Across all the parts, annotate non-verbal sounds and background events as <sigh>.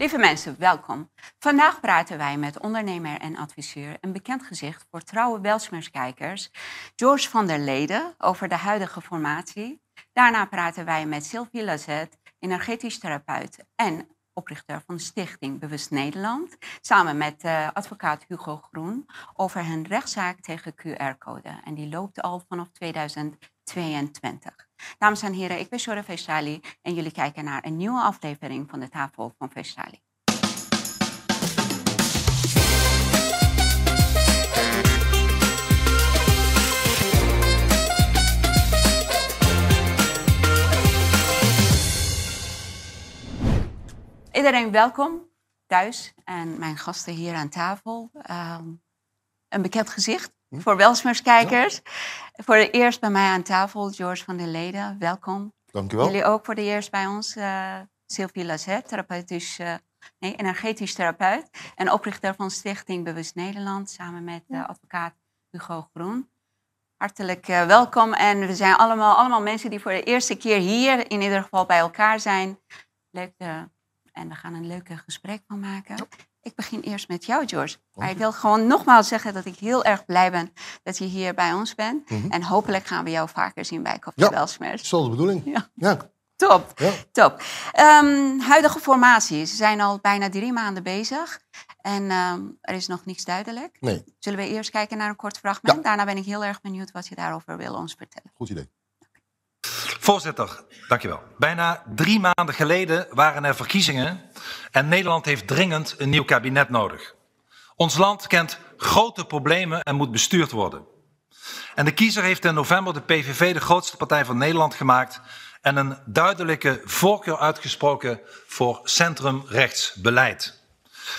Lieve mensen, welkom. Vandaag praten wij met ondernemer en adviseur en bekend gezicht voor trouwe Belsmerskijkers, George van der Leden, over de huidige formatie. Daarna praten wij met Sylvie Lazet, energetisch therapeut en oprichter van de stichting Bewust Nederland, samen met uh, advocaat Hugo Groen, over hun rechtszaak tegen QR-code. En die loopt al vanaf 2022. Dames en heren, ik ben Shora Vestali en jullie kijken naar een nieuwe aflevering van de Tafel van Vestali. Iedereen welkom thuis en mijn gasten hier aan tafel. Um, een bekend gezicht? Voor Welsmerskijkers. Voor de eerst bij mij aan tafel, George van der Leden. Welkom. Dank u wel. Jullie ook voor de eerst bij ons, uh, Sylvie Lazet, therapeutisch, uh, nee, energetisch therapeut. En oprichter van Stichting Bewust Nederland, samen met uh, advocaat Hugo Groen. Hartelijk welkom. En we zijn allemaal, allemaal mensen die voor de eerste keer hier in ieder geval bij elkaar zijn. Leuk en we gaan een leuke gesprek van maken. Ik begin eerst met jou, George. Maar ik wil gewoon nogmaals zeggen dat ik heel erg blij ben dat je hier bij ons bent. Mhm. En hopelijk gaan we jou vaker zien bij Koffie ja, Dat is de bedoeling. Ja. ja. Top, ja. top. Um, huidige formaties zijn al bijna drie maanden bezig. En um, er is nog niets duidelijk. Nee. Zullen we eerst kijken naar een kort fragment? Daarna ben ik heel erg benieuwd wat je daarover wil ons vertellen. Goed idee. Voorzitter, dankjewel. Bijna drie maanden geleden waren er verkiezingen en Nederland heeft dringend een nieuw kabinet nodig. Ons land kent grote problemen en moet bestuurd worden. En de kiezer heeft in november de PVV de grootste partij van Nederland gemaakt en een duidelijke voorkeur uitgesproken voor centrumrechtsbeleid.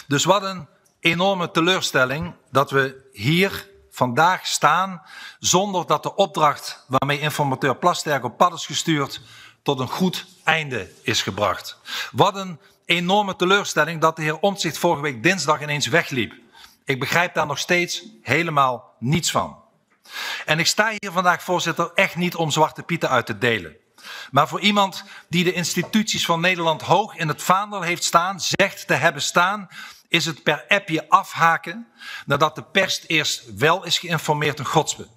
Dus wat een enorme teleurstelling dat we hier vandaag staan zonder dat de opdracht waarmee informateur Plasterk op pad is gestuurd tot een goed einde is gebracht. Wat een enorme teleurstelling dat de heer Omtzigt vorige week dinsdag ineens wegliep. Ik begrijp daar nog steeds helemaal niets van. En ik sta hier vandaag, voorzitter, echt niet om zwarte pieten uit te delen. Maar voor iemand die de instituties van Nederland hoog in het vaandel heeft staan, zegt te hebben staan, is het per appje afhaken nadat de pers eerst wel is geïnformeerd een godsbe.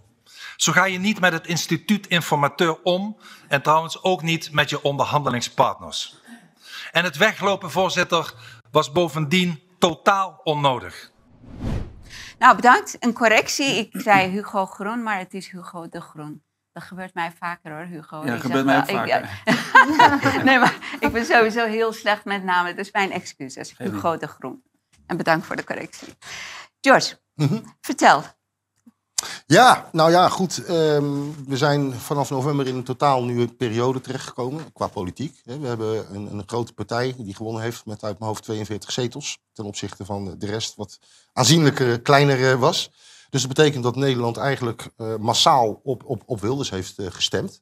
Zo ga je niet met het instituut informateur om en trouwens ook niet met je onderhandelingspartners. En het weglopen, voorzitter, was bovendien totaal onnodig. Nou, bedankt. Een correctie. Ik zei Hugo Groen, maar het is Hugo de Groen. Dat gebeurt mij vaker hoor, Hugo. Ja, dat gebeurt mij ook vaker. <laughs> nee, maar ik ben sowieso heel slecht met namen, dus mijn excuses. Hugo de Groen. En bedankt voor de correctie. George, mhm. vertel. Ja, nou ja, goed. Ehm, we zijn vanaf november in een totaal nieuwe periode terechtgekomen qua politiek. We hebben een, een, grote partij die gewonnen heeft met uit mijn hoofd 42 zetels. Ten opzichte van de rest wat aanzienlijk kleiner was. Dus dat betekent dat Nederland eigenlijk uh, massaal op, op, op Wilders heeft uh, gestemd.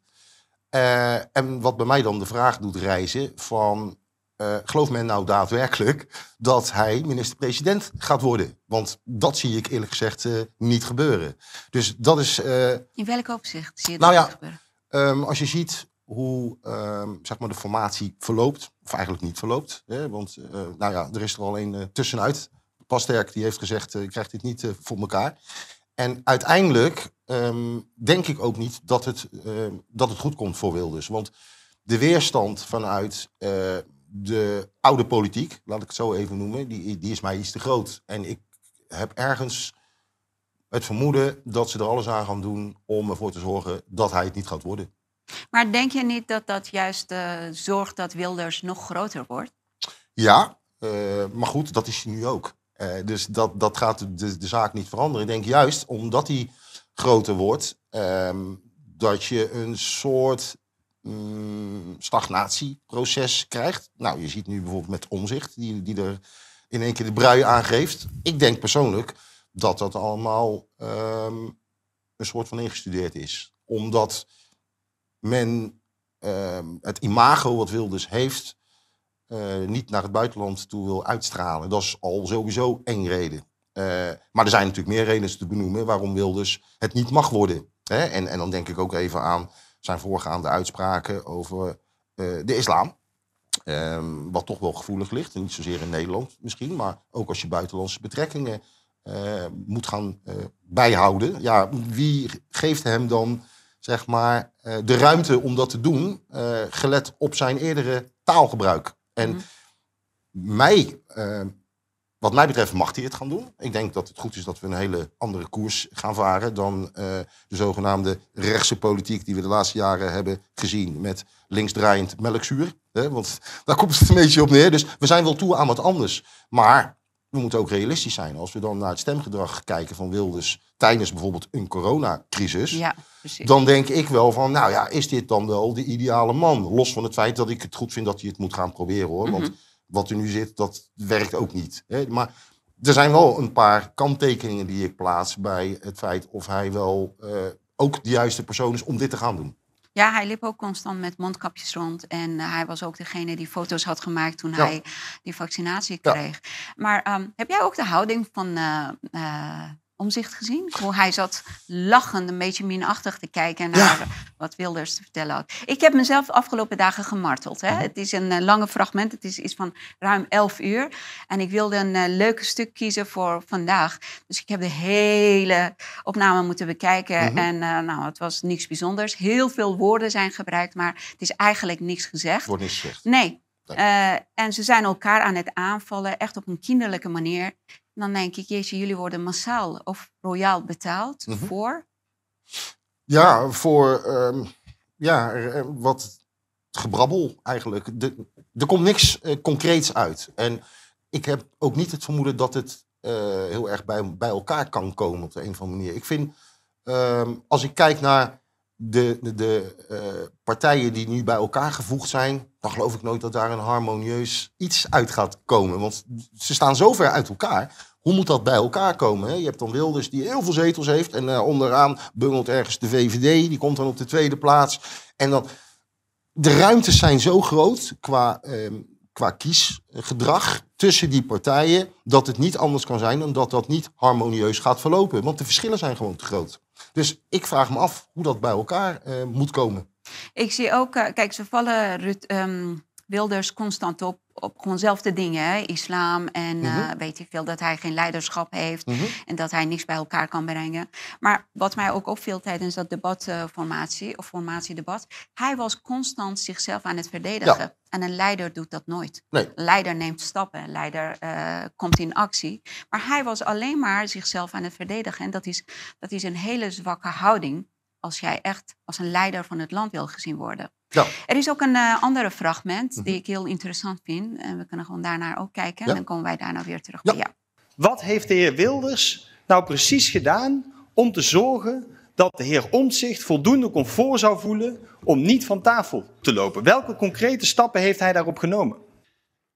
Uh, en wat bij mij dan de vraag doet reizen van uh, gelooft men nou daadwerkelijk dat hij minister-president gaat worden? Want dat zie ik eerlijk gezegd uh, niet gebeuren. Dus dat is. Uh, In welk opzicht zie je nou dat ja, gebeuren? Um, als je ziet hoe um, zeg maar de formatie verloopt, of eigenlijk niet verloopt. Hè, want nou ja, er is er al een tussenuit. Pasterk die heeft gezegd, ik krijg dit niet voor elkaar. En uiteindelijk um, denk ik ook niet dat het, dat het goed komt voor Wilders. Want de weerstand vanuit de oude politiek, laat ik het zo even noemen, die, die is mij iets te groot. En ik heb ergens het vermoeden dat ze er alles aan gaan doen om ervoor te zorgen dat hij het niet gaat worden. Maar denk je niet dat dat juist uh, zorgt dat Wilders nog groter wordt? Ja, uh, maar goed, dat is hij nu ook. Uh, dus dat, dat gaat de, de zaak niet veranderen. Ik denk juist omdat hij groter wordt, ehm, dat je een soort Mm, stagnatieproces krijgt. Nou, je ziet nu bijvoorbeeld met omzicht, die, die er in één keer de brui aangeeft. Ik denk persoonlijk dat dat allemaal um, een soort van ingestudeerd is. Omdat men um, het imago wat Wilders heeft, uh, niet naar het buitenland toe wil uitstralen. Dat is al sowieso één reden. Uh, maar er zijn natuurlijk meer redenen te benoemen waarom Wilders het niet mag worden. Hè? En, en dan denk ik ook even aan zijn voorgaande uitspraken over uh, de islam. Ehm, wat toch wel gevoelig ligt. En niet zozeer in Nederland misschien, maar ook als je buitenlandse betrekkingen eh, moet gaan eh, bijhouden. Ja, wie geeft hem dan zeg maar, eh, de ruimte om dat te doen, eh, gelet op zijn eerdere taalgebruik? En Mhm. mij, eh, wat mij betreft, mag hij het gaan doen. Ik denk dat het goed is dat we een hele andere koers gaan varen dan eh, de zogenaamde rechtse politiek die we de laatste jaren hebben gezien met linksdraaiend melkzuur. Hè? Want <laughs> daar komt het een beetje op neer. Dus we zijn wel toe aan wat anders. Maar we moeten ook realistisch zijn. Als we dan naar het stemgedrag kijken van Wilders tijdens bijvoorbeeld een coronacrisis. Ja. Dan denk ik wel van, nou ja, is dit dan wel de ideale man? Los van het feit dat ik het goed vind dat hij het moet gaan proberen hoor. Want Mhm. Wat er nu zit, dat werkt ook niet. Hè? Maar er zijn wel een paar kanttekeningen die ik plaats bij het feit of hij wel eh, ook de juiste persoon is om dit te gaan doen. Ja, hij liep ook constant met mondkapjes rond. En eh, hij was ook degene die foto's had gemaakt toen Ja. hij die vaccinatie Ja. kreeg. Maar ehm, heb jij ook de houding van eh, Omzicht gezien? Hoe hij zat lachend, een beetje minachtig te kijken naar wat Wilders te vertellen had. Ik heb mezelf de afgelopen dagen gemarteld. Hè? Het is een eh, lange fragment, het is iets van ruim 11 uur. En ik wilde een eh, leuke stuk kiezen voor vandaag. Dus ik heb de hele opname moeten bekijken. Mhm. En eh, nou, het was niks bijzonders. Heel veel woorden zijn gebruikt, maar het is eigenlijk niks gezegd. Wordt niet gezegd. Nee. En ze zijn elkaar aan het aanvallen, echt op een kinderlijke manier. Dan denk ik, jeetje, jullie worden massaal of royaal betaald Mhm. voor. Ja, voor ehm, ja, wat gebrabbel eigenlijk. De- er komt niks eh, concreets uit. En ik heb ook niet het vermoeden dat het eh, heel erg bij, bij elkaar kan komen op de een of andere manier. Ik vind, ehm, als ik kijk naar de, de, eh, partijen die nu bij elkaar gevoegd zijn, dan geloof ik nooit dat daar een harmonieus iets uit gaat komen. Want ze staan zo ver uit elkaar. Hoe moet dat bij elkaar komen? Je hebt dan Wilders die heel veel zetels heeft. En eh, onderaan bungelt ergens de VVD. Die komt dan op de tweede plaats. En dan, de ruimtes zijn zo groot qua, ehm, qua kiesgedrag tussen die partijen. Dat het niet anders kan zijn dan dat dat niet harmonieus gaat verlopen. Want de verschillen zijn gewoon te groot. Dus ik vraag me af hoe dat bij elkaar eh, moet komen. Ik zie ook, eh, kijk, ze vallen Rut, ehm, Wilders constant op, op gewoon zelfde dingen. Hè? Islam en eh, Mhm. weet ik veel, dat hij geen leiderschap heeft. Mhm. En dat hij niks bij elkaar kan brengen. Maar wat mij ook opviel tijdens dat debatformatie, of formatiedebat, hij was constant zichzelf aan het verdedigen. En een leider doet dat nooit. Nee. Een leider neemt stappen, een leider eh, komt in actie. Maar hij was alleen maar zichzelf aan het verdedigen. En dat is, dat is een hele zwakke houding als jij echt als een leider van het land wil gezien worden. Ja. Er is ook een uh, andere fragment Mhm. die ik heel interessant vind. En we kunnen gewoon daarnaar ook kijken. Ja. En dan komen wij daarna weer terug Ja. bij jou. Wat heeft de heer Wilders nou precies gedaan om te zorgen dat de heer Omtzigt voldoende comfort zou voelen om niet van tafel te lopen? Welke concrete stappen heeft hij daarop genomen?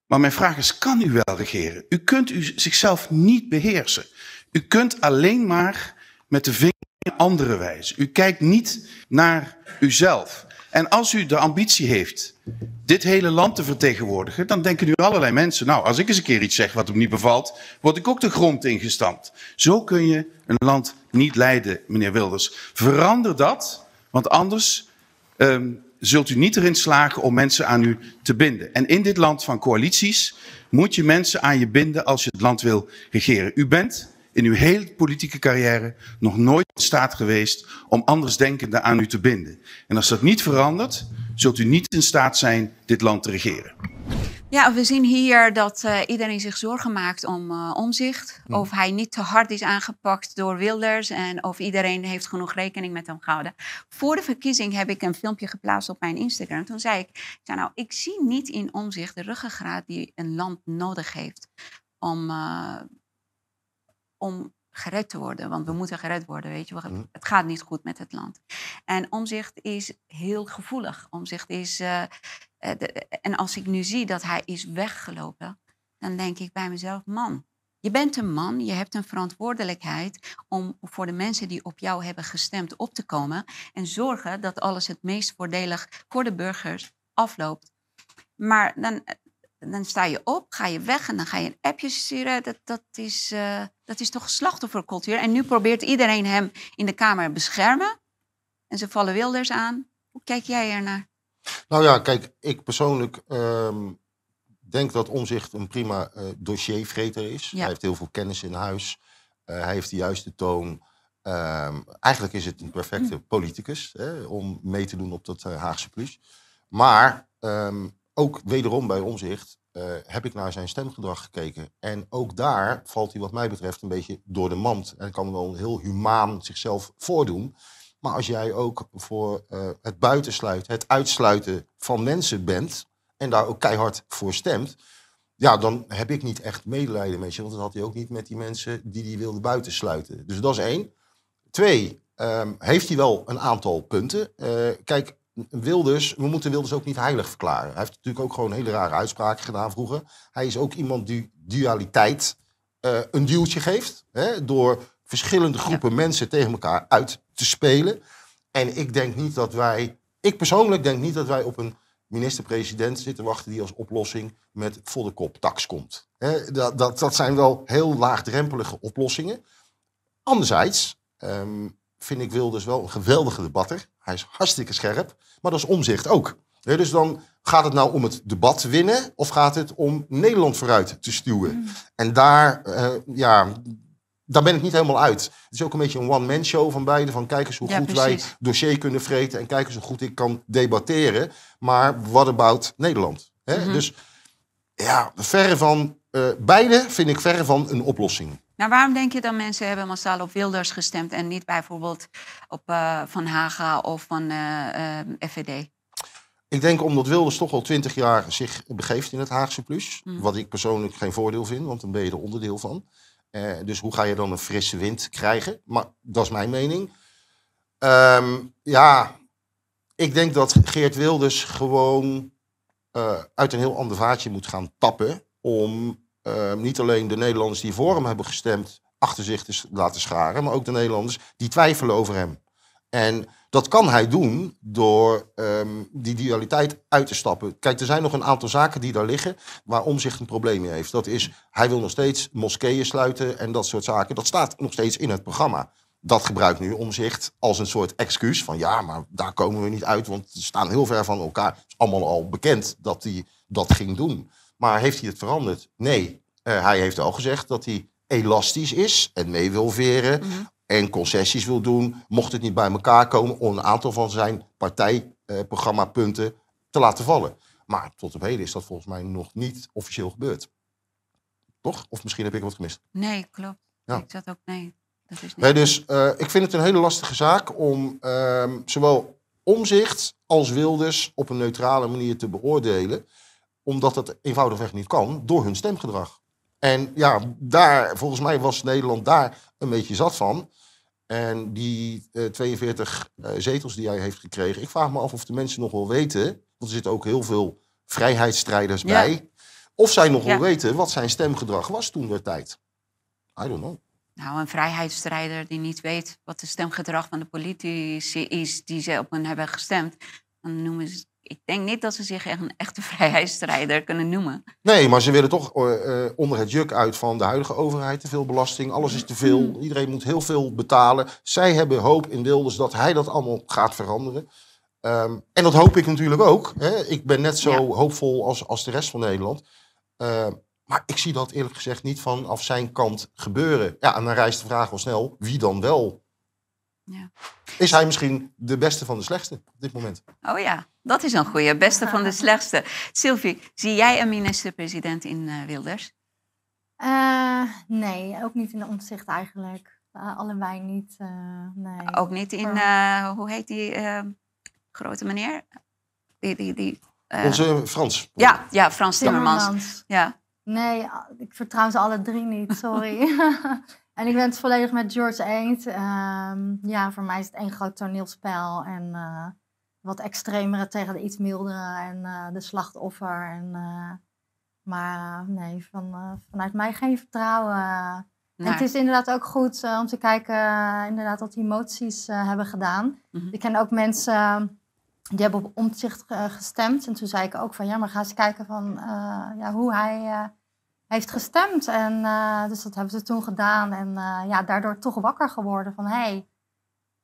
Maar mijn vraag is, kan u wel regeren? U kunt u zichzelf niet beheersen. U kunt alleen maar met de vinger anderen wijzen. U kijkt niet naar uzelf. En als u de ambitie heeft dit hele land te vertegenwoordigen, dan denken nu allerlei mensen, nou, als ik eens een keer iets zeg wat hem niet bevalt, word ik ook de grond ingestampt. Zo kun je een land niet leiden, meneer Wilders. Verander dat, want anders ehm, zult u niet erin slagen om mensen aan u te binden. En in dit land van coalities moet je mensen aan je binden als je het land wil regeren. U bent in uw hele politieke carrière nog nooit in staat geweest om andersdenkenden aan u te binden. En als dat niet verandert, zult u niet in staat zijn dit land te regeren. Ja, we zien hier dat uh, iedereen zich zorgen maakt om uh, omzicht. Hm. Of hij niet te hard is aangepakt door Wilders en of iedereen heeft genoeg rekening met hem gehouden. Voor de verkiezing heb ik een filmpje geplaatst op mijn Instagram. Toen zei ik, ik zei nou, ik zie niet in omzicht de ruggengraat die een land nodig heeft om, uh, om gered te worden. Want we moeten gered worden, weet je. Mhm. Het gaat niet goed met het land. En omzicht is heel gevoelig. Omzicht is... Uh, de, en als ik nu zie dat hij is weggelopen, dan denk ik bij mezelf, man, je bent een man, je hebt een verantwoordelijkheid om voor de mensen die op jou hebben gestemd op te komen en zorgen dat alles het meest voordelig voor de burgers afloopt. Maar dan, dan sta je op, ga je weg en dan ga je een appje sturen. Dat, dat, is, uh, dat is toch slachtoffercultuur. En nu probeert iedereen hem in de Kamer beschermen. En ze vallen Wilders aan. Hoe kijk jij ernaar? Nou ja, kijk, ik persoonlijk ehm, denk dat Omzicht een prima eh dossiervreter is. Ja. Hij heeft heel veel kennis in huis. Eh, hij heeft de juiste toon. Ehm, eigenlijk is het een perfecte Hm. politicus hè, om mee te doen op dat Haagse plus. Maar ehm, ook wederom bij Omzicht eh, heb ik naar zijn stemgedrag gekeken. En ook daar valt hij wat mij betreft een beetje door de mand. En kan wel heel humaan zichzelf voordoen. Maar als jij ook voor eh, het buitensluiten, het uitsluiten van mensen bent en daar ook keihard voor stemt, ja, dan heb ik niet echt medelijden met je. Want dat had hij ook niet met die mensen die hij wilde buitensluiten. Dus dat is één. Twee, ehm, heeft hij wel een aantal punten. Eh, kijk, Wilders, we moeten Wilders ook niet heilig verklaren. Hij heeft natuurlijk ook gewoon hele rare uitspraken gedaan vroeger. Hij is ook iemand die dualiteit eh, een duwtje geeft. Hè, door verschillende groepen mensen tegen elkaar uit te spelen. En ik denk niet dat wij, ik persoonlijk denk niet dat wij op een minister-president zitten wachten die als oplossing met volle kop tax komt. Hè, dat, dat, dat zijn wel heel laagdrempelige oplossingen. Anderzijds ehm, vind ik Wilders wel een geweldige debatter. Hij is hartstikke scherp, maar dat is omzicht ook. Dus dan gaat het nou om het debat winnen of gaat het om Nederland vooruit te stuwen? En daar, eh, ja, daar ben ik niet helemaal uit. Het is ook een beetje een one-man show van beide. Van kijk eens hoe Ja, goed wij dossier kunnen vreten en kijk eens hoe goed ik kan debatteren. Maar what about Nederland? Hè? Mhm. Dus ja, verre van, eh, beide vind ik verre van een oplossing. Nou, waarom denk je dat mensen hebben massaal op Wilders gestemd en niet bijvoorbeeld op eh, Van Haga of van eh, eh, FVD? Ik denk omdat Wilders toch al twintig jaar zich begeeft in het Haagse Plus. Mhm. Wat ik persoonlijk geen voordeel vind, want dan ben je er onderdeel van. Dus hoe ga je dan een frisse wind krijgen? Maar dat is mijn mening. Ehm, ja, ik denk dat Geert Wilders gewoon uit een heel ander vaatje moet gaan tappen. Om eh, niet alleen de Nederlanders die voor hem hebben gestemd achter zich te laten scharen. Maar ook de Nederlanders die twijfelen over hem. En dat kan hij doen door ehm, die dualiteit uit te stappen. Kijk, er zijn nog een aantal zaken die daar liggen waar Omzicht een probleem mee heeft. Dat is, hij wil nog steeds moskeeën sluiten en dat soort zaken. Dat staat nog steeds in het programma. Dat gebruikt nu Omzicht als een soort excuus van ja, maar daar komen we niet uit, want we staan heel ver van elkaar. Het is allemaal al bekend dat hij dat ging doen. Maar heeft hij het veranderd? Nee. Eh, hij heeft al gezegd dat hij elastisch is en mee wil veren en concessies wil doen, mocht het niet bij elkaar komen om een aantal van zijn partijprogrammapunten te laten vallen. Maar tot op heden is dat volgens mij nog niet officieel gebeurd. Toch? Of misschien heb ik wat gemist. Nee, klopt. Ja. Ik zat ook, nee, dat is niet. Nee, dus eh, ik vind het een hele lastige zaak om ehm, zowel omzicht als Wilders op een neutrale manier te beoordelen. Omdat dat eenvoudigweg niet kan door hun stemgedrag. En ja, daar, volgens mij was Nederland daar een beetje zat van. En die eh, 42 eh, zetels die hij heeft gekregen, ik vraag me af of de mensen nog wel weten, want er zitten ook heel veel vrijheidsstrijders Ja. bij, of zij nog Ja. wel weten wat zijn stemgedrag was toen der tijd. I don't know. Nou, een vrijheidsstrijder die niet weet wat de stemgedrag van de politici is die ze op hen hebben gestemd, dan noemen ze. Ik denk niet dat ze zich echt een echte vrijheidsstrijder kunnen noemen. Nee, maar ze willen toch eh, eh, onder het juk uit van de huidige overheid te veel belasting. Alles is te veel. Mm. Iedereen moet heel veel betalen. Zij hebben hoop in Wilders dat hij dat allemaal gaat veranderen. Ehm, en dat hoop ik natuurlijk ook. Hè. Ik ben net zo Ja. hoopvol als, als de rest van Nederland. Ehm, maar ik zie dat eerlijk gezegd niet vanaf zijn kant gebeuren. Ja, en dan rijst de vraag wel snel, wie dan wel? Ja. Is hij misschien de beste van de slechtste op dit moment? Oh ja, dat is een goeie. Beste van de <laughs> slechtste. Sylvie, zie jij een minister-president in eh, Wilders? Eh, nee, ook niet in de omzicht eigenlijk. Eh, allebei niet. eh, nee. Ook niet in, eh, hoe heet die grote meneer? Die, die, die, eh, Onze Frans. ja, ja, Frans Timmermans. Timmermans. Ja. Nee, ik vertrouw ze alle drie niet, sorry. <laughs> en ik ben het volledig met George eens. Ehm, ja, voor mij is het één groot toneelspel. En eh, wat extremere tegen de iets mildere en eh, de slachtoffer. En, eh, maar nee, van, vanuit mij geen vertrouwen. En het is inderdaad ook goed om te kijken inderdaad wat die moties eh, hebben gedaan. Mhm. Ik ken ook mensen die hebben op omzicht gestemd. En toen zei ik ook van ja, maar ga eens kijken van ja, hoe hij heeft gestemd. En eh, dus dat hebben ze toen gedaan. En eh, ja, daardoor toch wakker geworden van hé, hey,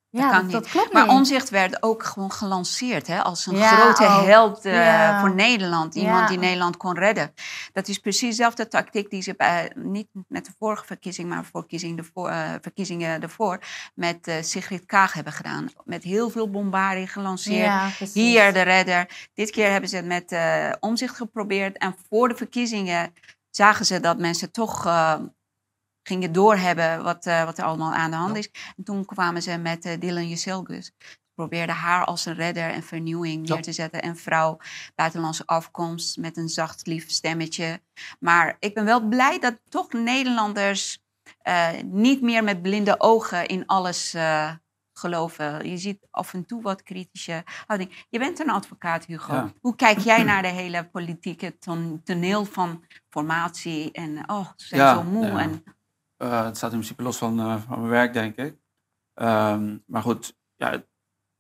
Ja, kan dat, niet. dat klopt Maar niet. Omzicht werd ook gewoon gelanceerd hè, als een Ja, grote held eh, voor Nederland. Iemand die Nederland kon redden. Dat is precies dezelfde tactiek die ze bij, niet met de vorige verkiezing, maar voor verkiezing ervoor, verkiezingen ervoor, met Sigrid Kaag hebben gedaan. Met heel veel bombardie gelanceerd. ja. Hier de redder. Dit keer hebben ze het met omzicht geprobeerd. En voor de verkiezingen zagen ze dat mensen toch eh, gingen doorhebben wat, eh, wat er allemaal aan de hand is. En toen kwamen ze met eh, Dylan Juselgus. Probeerden haar als een redder en vernieuwing Ja. neer te zetten. En vrouw, buitenlandse afkomst, met een zacht lief stemmetje. Maar ik ben wel blij dat toch Nederlanders niet meer met blinde ogen in alles geloven. Je ziet af en toe wat kritische houding. Je bent een advocaat, Hugo. Ja. Hoe kijk <clears throat> jij naar de hele politieke ton- toneel van formatie? En oh, ze zijn Ja, zo moe. ja. En, Eh, het staat in principe los van, eh, van mijn werk, denk ik. Ehm, maar goed, ja,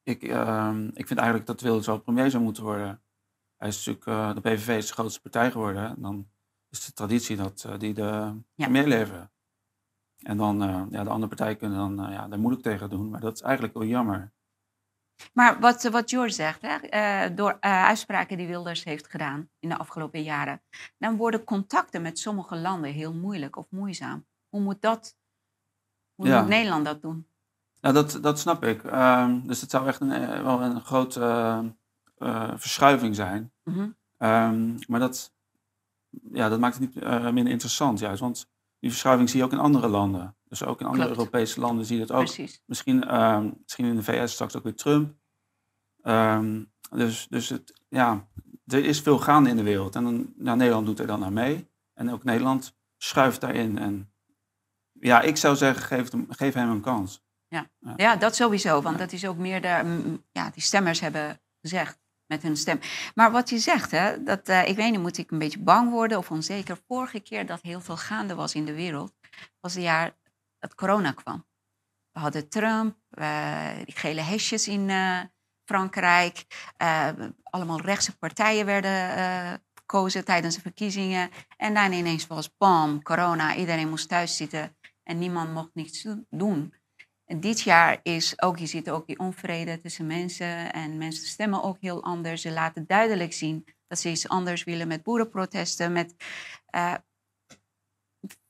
ik, ehm, ik vind eigenlijk dat Wilders wel premier zou moeten worden. Hij is natuurlijk, eh, de PVV is de grootste partij geworden. En dan is de traditie dat die de premier leveren. En dan, eh, ja, de andere partijen kunnen dan eh, ja, daar moeilijk tegen doen. Maar dat is eigenlijk wel jammer. Maar wat, wat George zegt, hè, eh, door eh, uitspraken die Wilders heeft gedaan in de afgelopen jaren, dan worden contacten met sommige landen heel moeilijk of moeizaam. Hoe moet dat? Hoe Ja. moet Nederland dat doen? Nou, dat, dat snap ik. Ehm, dus het zou echt een, eh, wel een grote eh, eh, verschuiving zijn. Mhm. Ehm, maar dat, ja, dat maakt het niet eh, minder interessant juist. Want die verschuiving zie je ook in andere landen. Dus ook in andere Klopt. Europese landen zie je dat ook. Precies. Misschien, ehm, misschien in de VS straks ook weer Trump. Ehm, dus dus het, ja, er is veel gaande in de wereld. En dan, ja, Nederland doet er dan aan mee. En ook Nederland schuift daarin. En ja, ik zou zeggen, geef hem, geef hem een kans. Ja, dat sowieso. Want Ja. dat is ook meer de, mm, ja, die stemmers hebben gezegd met hun stem. Maar wat je zegt, hè, dat, eh, ik weet niet, moet ik een beetje bang worden of onzeker? Vorige keer dat heel veel gaande was in de wereld, was het jaar dat corona kwam. We hadden Trump, die gele hesjes in eh, Frankrijk. eh, allemaal rechtse partijen werden gekozen tijdens de verkiezingen. En dan ineens was bam, corona. Iedereen moest thuis zitten en niemand mocht niets do- doen. Dit jaar is ook, je ziet ook die onvrede tussen mensen. En mensen stemmen ook heel anders. Ze laten duidelijk zien dat ze iets anders willen met boerenprotesten. Met, eh,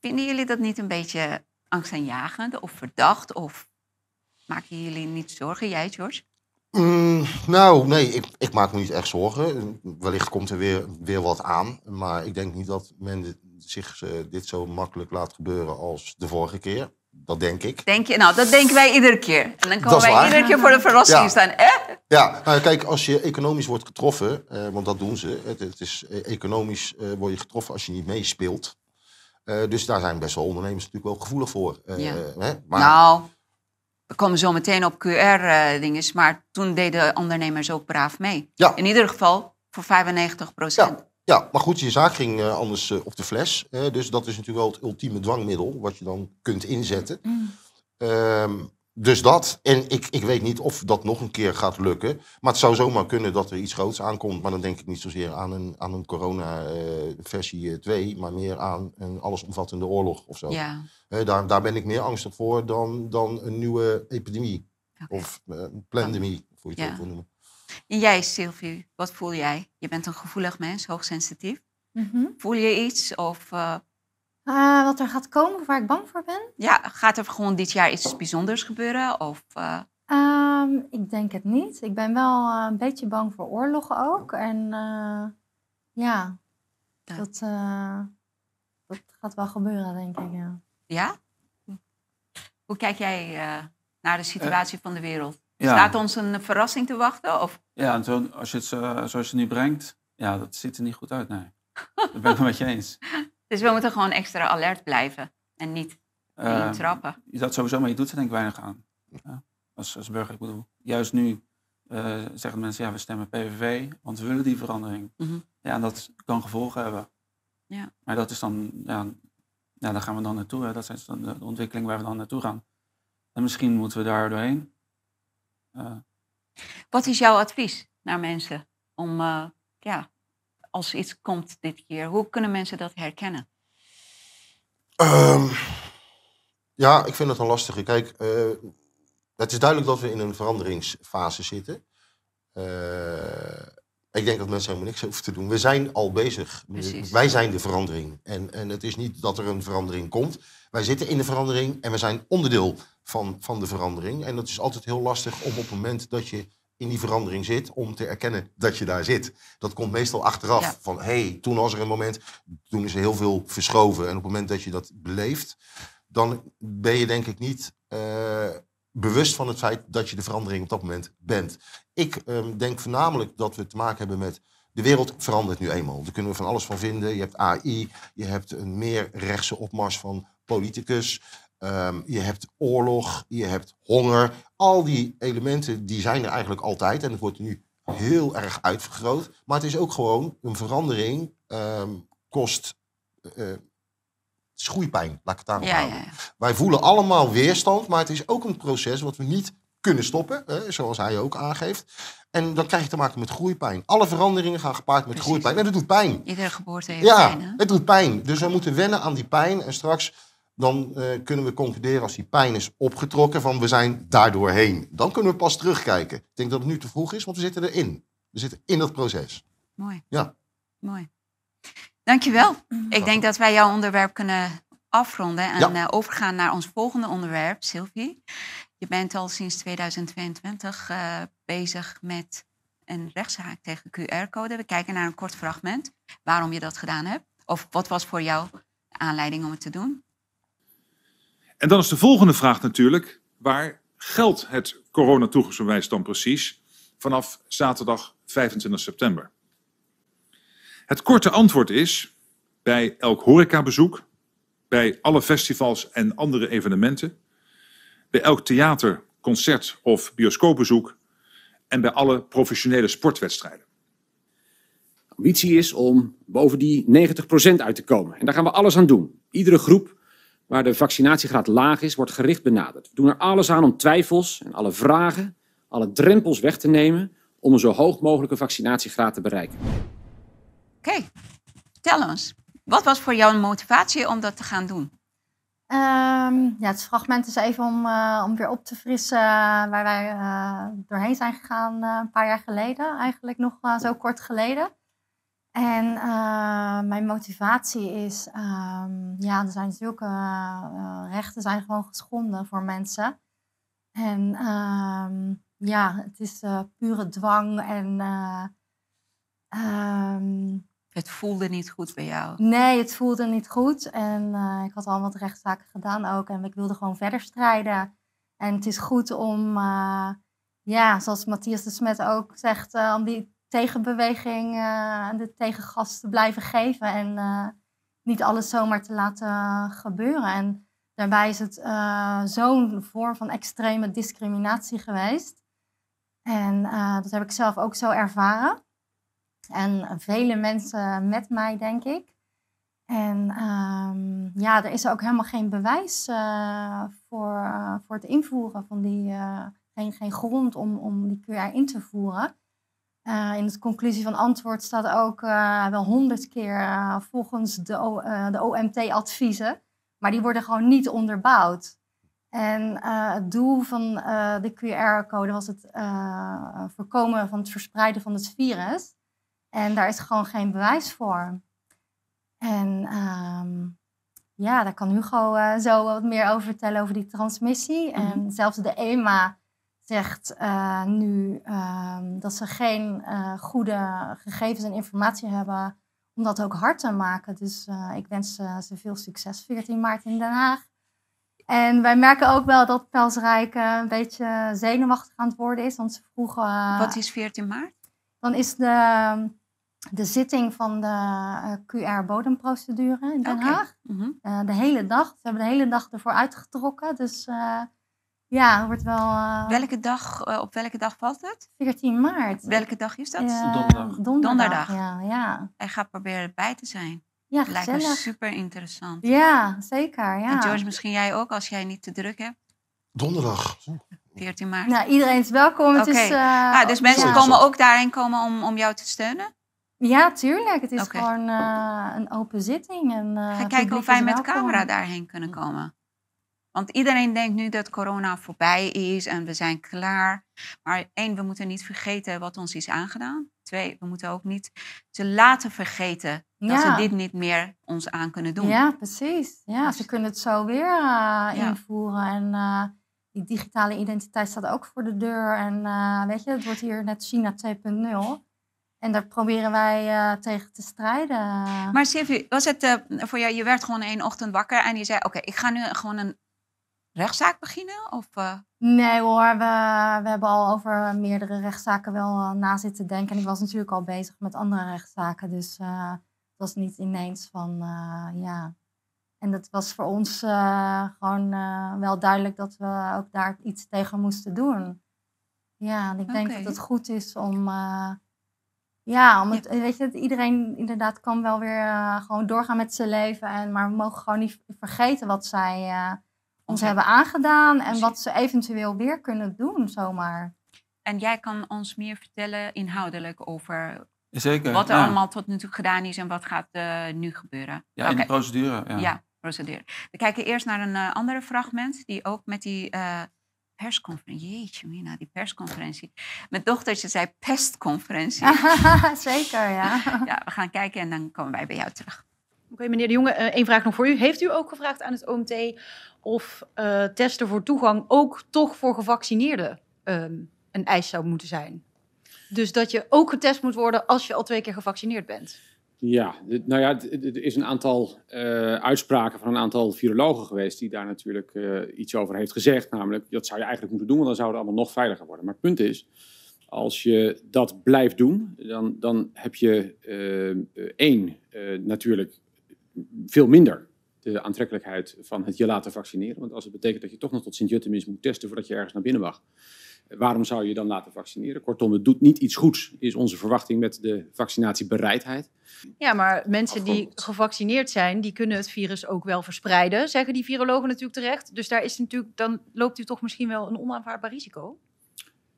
vinden jullie dat niet een beetje angstaanjagend of verdacht? Of maken jullie niet zorgen? Jij, George? Mm, nou, nee, ik, ik maak me niet echt zorgen. Wellicht komt er weer, weer wat aan. Maar ik denk niet dat men zich eh, dit zo makkelijk laat gebeuren als de vorige keer. Dat denk ik. Denk je, nou, dat denken wij iedere keer. En dan komen wij waar. iedere keer voor de verrassing Ja. staan. Eh? Ja, nou, kijk, als je economisch wordt getroffen, eh, want dat doen ze. Het, het is, eh, economisch eh, word je getroffen als je niet meespeelt. Dus daar zijn best wel ondernemers natuurlijk wel gevoelig voor. Ja. hè? Maar, Nou, we komen zo meteen op QR-dingen. maar toen deden ondernemers ook braaf mee. Ja. In ieder geval voor 95 procent. Ja. Maar goed, je zaak ging eh, anders eh, op de fles. dus dat is natuurlijk wel het ultieme dwangmiddel wat je dan kunt inzetten. Mm. Ehm, dus dat. En ik, ik weet niet of dat nog een keer gaat lukken. Maar het zou zomaar kunnen dat er iets groots aankomt. Maar dan denk ik niet zozeer aan een, aan een corona-versie 2, maar meer aan een allesomvattende oorlog of zo. Ja. Eh, daar, daar ben ik meer angstig voor dan, dan een nieuwe epidemie. Of eh, een pandemie, hoe je het Ja. ook wil noemen. En jij, Sylvie, wat voel jij? Je bent een gevoelig mens, hoogsensitief. Mhm. Voel je iets? Of eh, Eh, wat er gaat komen waar ik bang voor ben? ja, gaat er gewoon dit jaar iets bijzonders gebeuren? Of, eh, Ehm, ik denk het niet. Ik ben wel een beetje bang voor oorlogen ook. En ja. Dat, eh, dat gaat wel gebeuren, denk ik. Ja. ja? Hoe kijk jij naar de situatie van de wereld? Ja. Staat ons een verrassing te wachten? Of Ja, en zo, als je het zo, zoals je het nu brengt, ja, dat ziet er niet goed uit, nee. Dat ben ik het met je eens. <laughs> Dus we moeten gewoon extra alert blijven en niet Eh, intrappen. je dat sowieso, maar je doet er denk ik weinig aan. Ja, als, als burger, ik bedoel. Juist nu eh, zeggen mensen, ja, we stemmen PVV, want we willen die verandering. Mhm. Ja, en dat kan gevolgen hebben. Ja. Maar dat is dan, ja, ja, daar gaan we dan naartoe. Hè. Dat is dan de ontwikkeling waar we dan naartoe gaan. En misschien moeten we daar doorheen. Eh, Wat is jouw advies naar mensen om, eh, ja, als iets komt dit keer, hoe kunnen mensen dat herkennen? Ehm, ja, ik vind het een lastige. Kijk, eh, Het is duidelijk dat we in een veranderingsfase zitten. Ik denk dat mensen helemaal niks hoeven te doen. We zijn al bezig. Precies. Wij zijn de verandering. En, en het is niet dat er een verandering komt. Wij zitten in de verandering en we zijn onderdeel van, van de verandering. En dat is altijd heel lastig om op het moment dat je in die verandering zit, om te erkennen dat je daar zit. Dat komt meestal achteraf. Ja. Van hé, hey, toen was er een moment, toen is er heel veel verschoven. En op het moment dat je dat beleeft, dan ben je denk ik niet eh, bewust van het feit dat je de verandering op dat moment bent. Ik ehm, denk voornamelijk dat we te maken hebben met. De wereld verandert nu eenmaal. Daar kunnen we van alles van vinden. Je hebt AI, je hebt een meer rechtse opmars van politicus. Ehm, je hebt oorlog, je hebt honger. Al die elementen die zijn er eigenlijk altijd. En het wordt nu heel erg uitvergroot. Maar het is ook gewoon een verandering. ehm, kost eh, schoeipijn, laat ik het daarop Ja, houden. ja, ja. Wij voelen allemaal weerstand, maar het is ook een proces wat we niet kunnen stoppen, hè, zoals hij ook aangeeft. En dan krijg je te maken met groeipijn. Alle veranderingen gaan gepaard met Precies. groeipijn. En dat doet pijn. Iedere geboorte heeft Ja, pijn, hè? het doet pijn. Dus we moeten wennen aan die pijn. En straks dan eh, kunnen we concluderen als die pijn is opgetrokken van we zijn daardoor heen. Dan kunnen we pas terugkijken. Ik denk dat het nu te vroeg is, want we zitten erin. We zitten in dat proces. Mooi. Ja. Mooi. Dankjewel. Ik denk dat wij jouw onderwerp kunnen afronden en Ja. eh, overgaan naar ons volgende onderwerp, Sylvie. Je bent al sinds 2022 eh, bezig met een rechtszaak tegen QR-code. We kijken naar een kort fragment waarom je dat gedaan hebt. Of wat was voor jou de aanleiding om het te doen? En dan is de volgende vraag natuurlijk, waar geldt het coronatoegangsbewijs dan precies vanaf zaterdag 25 september? Het korte antwoord is, bij elk horecabezoek, bij alle festivals en andere evenementen, bij elk theater, concert of bioscoopbezoek en bij alle professionele sportwedstrijden. ambitie is om boven die 90% uit te komen. En daar gaan we alles aan doen. Iedere groep waar de vaccinatiegraad laag is, wordt gericht benaderd. We doen er alles aan om twijfels en alle vragen, alle drempels weg te nemen om een zo hoog mogelijke vaccinatiegraad te bereiken. Oké, vertel ons. Wat was voor jou een motivatie om dat te gaan doen? Ehm, ja, het fragment is even om, eh, om weer op te frissen eh, waar wij eh, doorheen zijn gegaan eh, een paar jaar geleden. Eigenlijk nog eh, zo kort geleden. En eh, mijn motivatie is, ehm, ja, er zijn zulke eh, rechten zijn gewoon geschonden voor mensen. En ehm, ja, het is eh, pure dwang en eh, ehm, Het voelde niet goed bij jou. Nee, het voelde niet goed. En ik had al wat rechtszaken gedaan ook. En ik wilde gewoon verder strijden. En het is goed om, ja, zoals Matthias de Smet ook zegt, om die tegenbeweging en de tegengas te blijven geven. En eh, niet alles zomaar te laten gebeuren. En daarbij is het eh, zo'n vorm van extreme discriminatie geweest. En dat heb ik zelf ook zo ervaren. En vele mensen met mij, denk ik. En ehm, ja, er is ook helemaal geen bewijs voor, voor het invoeren van die, geen, geen grond om, om die QR in te voeren. Eh, in de conclusie van antwoord staat ook eh, wel honderd keer eh, volgens de, O- de OMT-adviezen, maar die worden gewoon niet onderbouwd. En het doel van de QR-code was het voorkomen van het verspreiden van het virus. En daar is gewoon geen bewijs voor. En ehm, ja, daar kan Hugo zo wat meer over vertellen over die transmissie. En zelfs de EMA zegt eh, nu ehm, dat ze geen eh, goede gegevens en informatie hebben om dat ook hard te maken. Dus eh, ik wens ze veel succes 14 maart in Den Haag. En wij merken ook wel dat Pelsrijk een beetje zenuwachtig aan het worden is. Want ze vroegen... Wat is 14 maart? dan is de, de zitting van de QR-bodemprocedure in Den. Haag. Mhm. De hele dag. Ze hebben de hele dag ervoor uitgetrokken. Dus ja, het wordt wel eh, Welke dag, eh, op welke dag valt het? 14 maart. Welke dag is dat? Donderdag. donderdag. Donderdag. Ja, ja. Hij gaat proberen erbij te zijn. ja Lijkt me super interessant. Ja, zeker. Ja. En George, misschien jij ook, als jij niet te druk hebt. Donderdag. 14 maart. Nou, iedereen is welkom. Het is, eh, ah, dus mensen ja. komen ook daarheen komen om, om jou te steunen? Ja, tuurlijk. Het is gewoon eh, een open zitting. En, eh, Ga kijken of wij met de camera daarheen kunnen komen. Want iedereen denkt nu dat corona voorbij is en we zijn klaar. Maar één, we moeten niet vergeten wat ons is aangedaan. Twee, we moeten ook niet ze laten vergeten dat ze dit niet meer ons aan kunnen doen. Ja, precies. Ja, Dus- ze kunnen het zo weer eh, Ja. invoeren. En eh, die digitale identiteit staat ook voor de deur. En eh, weet je, het wordt hier net China 2.0. En daar proberen wij tegen te strijden. Maar Sylvie, was het voor jou, je werd gewoon één ochtend wakker en je zei, oké, ik ga nu gewoon een rechtszaak beginnen? Of, eh, Nee hoor, we, we hebben al over meerdere rechtszaken wel eh, na zitten denken. En ik was natuurlijk al bezig met andere rechtszaken. Dus eh, het was niet ineens van, ja. En dat was voor ons gewoon wel duidelijk dat we ook daar iets tegen moesten doen. Ja, en ik denk dat het goed is om... ja, om het, weet je, dat iedereen inderdaad kan wel weer gewoon doorgaan met zijn leven. En, maar we mogen gewoon niet vergeten wat zij ons Oké. hebben aangedaan. En wat ze eventueel weer kunnen doen, zomaar. en jij kan ons meer vertellen inhoudelijk over Zeker. wat er ja. allemaal tot nu toe gedaan is en wat gaat eh, nu gebeuren. Ja, in de procedure. Ja. Ja, procedure. We kijken eerst naar een eh, andere fragment die ook met die eh, persconferentie, jeetje mina, die persconferentie. Mijn dochtertje zei pestconferentie. <laughs> Zeker, ja. <laughs> ja, we gaan kijken en dan komen wij bij jou terug. Oké, meneer de Jonge, één vraag nog voor u. Heeft u ook gevraagd aan het OMT of eh, testen voor toegang ook toch voor gevaccineerden ehm, een eis zou moeten zijn? Dus dat je ook getest moet worden als je al twee keer gevaccineerd bent. Ja, nou ja, er is een aantal eh, uitspraken van een aantal virologen geweest die daar natuurlijk eh, iets over heeft gezegd. Namelijk, dat zou je eigenlijk moeten doen, want dan zou het allemaal nog veiliger worden. Maar het punt is, als je dat blijft doen, dan, dan heb je één, natuurlijk veel minder de aantrekkelijkheid van het je laten vaccineren. Want als het betekent dat je toch nog tot Sint-Jutemis moet testen voordat je ergens naar binnen mag. eh, Waarom zou je je dan laten vaccineren? Kortom, het doet niet iets goeds, is onze verwachting met de vaccinatiebereidheid. Ja, maar mensen die gevaccineerd zijn, die kunnen het virus ook wel verspreiden, zeggen die virologen natuurlijk terecht. Dus daar is natuurlijk, dan loopt u toch misschien wel een onaanvaardbaar risico.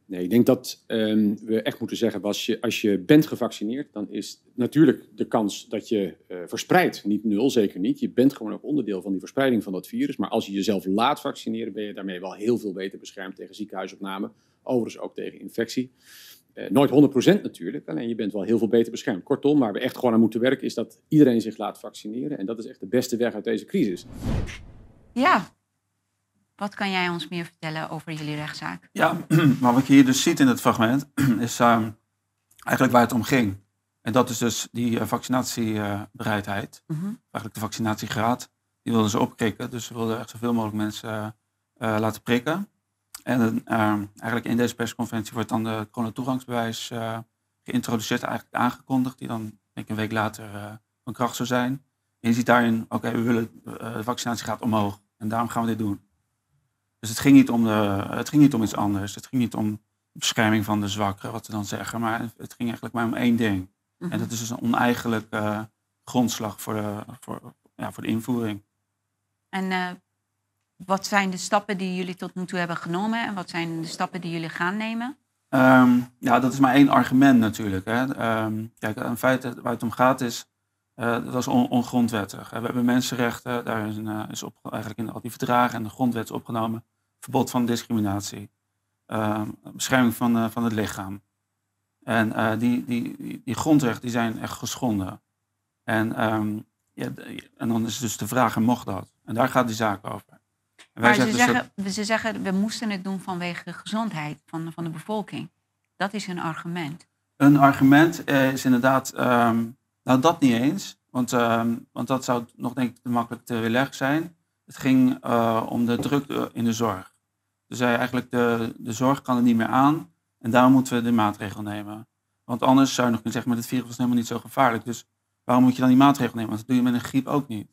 Nee, ik denk dat ehm, we echt moeten zeggen, als je, als je bent gevaccineerd, dan is natuurlijk de kans dat je eh, verspreidt niet nul, zeker niet. Je bent gewoon ook onderdeel van die verspreiding van dat virus. Maar als je jezelf laat vaccineren, ben je daarmee wel heel veel beter beschermd tegen ziekenhuisopname. Overigens ook tegen infectie. Eh, nooit 100% natuurlijk, alleen je bent wel heel veel beter beschermd. Kortom, waar we echt gewoon aan moeten werken, is dat iedereen zich laat vaccineren. En dat is echt de beste weg uit deze crisis. Ja, wat kan jij ons meer vertellen over jullie rechtszaak? Ja, <clears throat> maar wat je hier dus ziet in het fragment <clears throat> is ehm, eigenlijk waar het om ging. En dat is dus die eh, vaccinatiebereidheid, Mhm. eigenlijk de vaccinatiegraad. Die wilden ze opkrikken, dus ze wilden echt zoveel mogelijk mensen eh, eh, laten prikken. En ehm, eigenlijk in deze persconferentie wordt dan de coronatoegangsbewijs geïntroduceerd, eigenlijk aangekondigd, die dan denk ik een week later van kracht zou zijn. En je ziet daarin, oké, we willen de vaccinatiegraad omhoog en daarom gaan we dit doen. Dus het ging, niet om de, het ging niet om iets anders. Het ging niet om bescherming van de zwakkeren, wat ze dan zeggen. Maar het ging eigenlijk maar om één ding. Mhm. En dat is dus een oneigenlijke eh, grondslag voor de, voor, ja, voor de invoering. En eh, wat zijn de stappen die jullie tot nu toe hebben genomen en wat zijn de stappen die jullie gaan nemen? Ehm, ja, dat is maar één argument natuurlijk. Hè. Ehm, kijk, een feit dat- waar het om gaat is, eh, dat is on- ongrondwettig. We hebben mensenrechten, daar is, een, is op, eigenlijk in al die verdragen en de grondwet is opgenomen. Verbod van discriminatie. Ehm, bescherming van, eh, van het lichaam. En eh, die, die, die, die grondrechten die zijn echt geschonden. En, ehm, ja, en dan is dus de vraag, en mocht dat? En daar gaat die zaak over. En Maar ze zeggen dus dat- zeggen, ze zeggen, we moesten het doen vanwege de gezondheid van, van de bevolking. Dat is hun argument. Een argument eh, is inderdaad, ehm, nou dat niet eens, want, want dat zou nog denk ik te makkelijk te weerleggen zijn. Het ging om de druk in de zorg. Ze zei eigenlijk, de, de zorg kan het niet meer aan en daarom moeten we de maatregel nemen. Want anders zou je nog kunnen zeggen, maar het virus was helemaal niet zo gevaarlijk. Dus waarom moet je dan die maatregel nemen? Want dat doe je met een griep ook niet.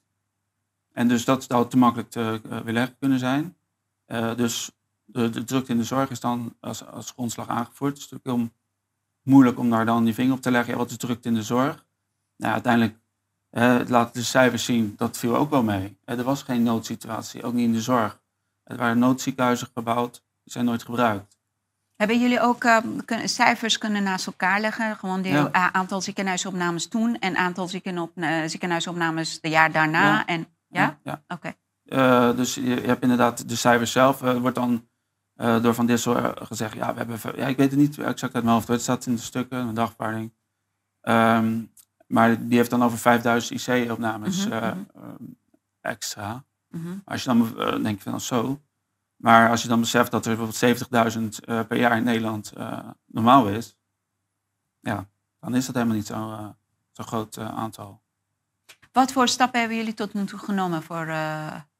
En dus dat zou te makkelijk te uh, weerleggen kunnen zijn. Uh, dus de, de drukte in de zorg is dan als, als grondslag aangevoerd. Het is natuurlijk heel moeilijk om daar dan die vinger op te leggen. Ja, wat is drukte in de zorg? Nou, uiteindelijk uh, laten de cijfers zien, dat viel ook wel mee. er was geen noodsituatie, ook niet in de zorg. Er waren noodziekenhuizen gebouwd, die zijn nooit gebruikt. Hebben jullie ook uh, kun, cijfers kunnen naast elkaar leggen? Gewoon de Ja. aantal ziekenhuisopnames toen en aantal ziekenop, uh, ziekenhuisopnames de jaar daarna? Ja. En, ja? ja. Oké. eh, dus je, je hebt inderdaad de cijfers zelf. eh, wordt dan eh, door Van Dissel eh, gezegd, ja, we hebben, ja, ik weet het niet exact uit mijn hoofd, het staat in de stukken, een dagvaarding. Ehm, maar die heeft dan over 5000 IC-opnames eh, ehm, extra. Als je dan eh, denk je van oh, zo. Maar als je dan beseft dat er bijvoorbeeld 70.000 eh, per jaar in Nederland eh, normaal is, ja, dan is dat helemaal niet zo'n zo'n groot aantal. Wat voor stappen hebben jullie tot nu toe genomen voor,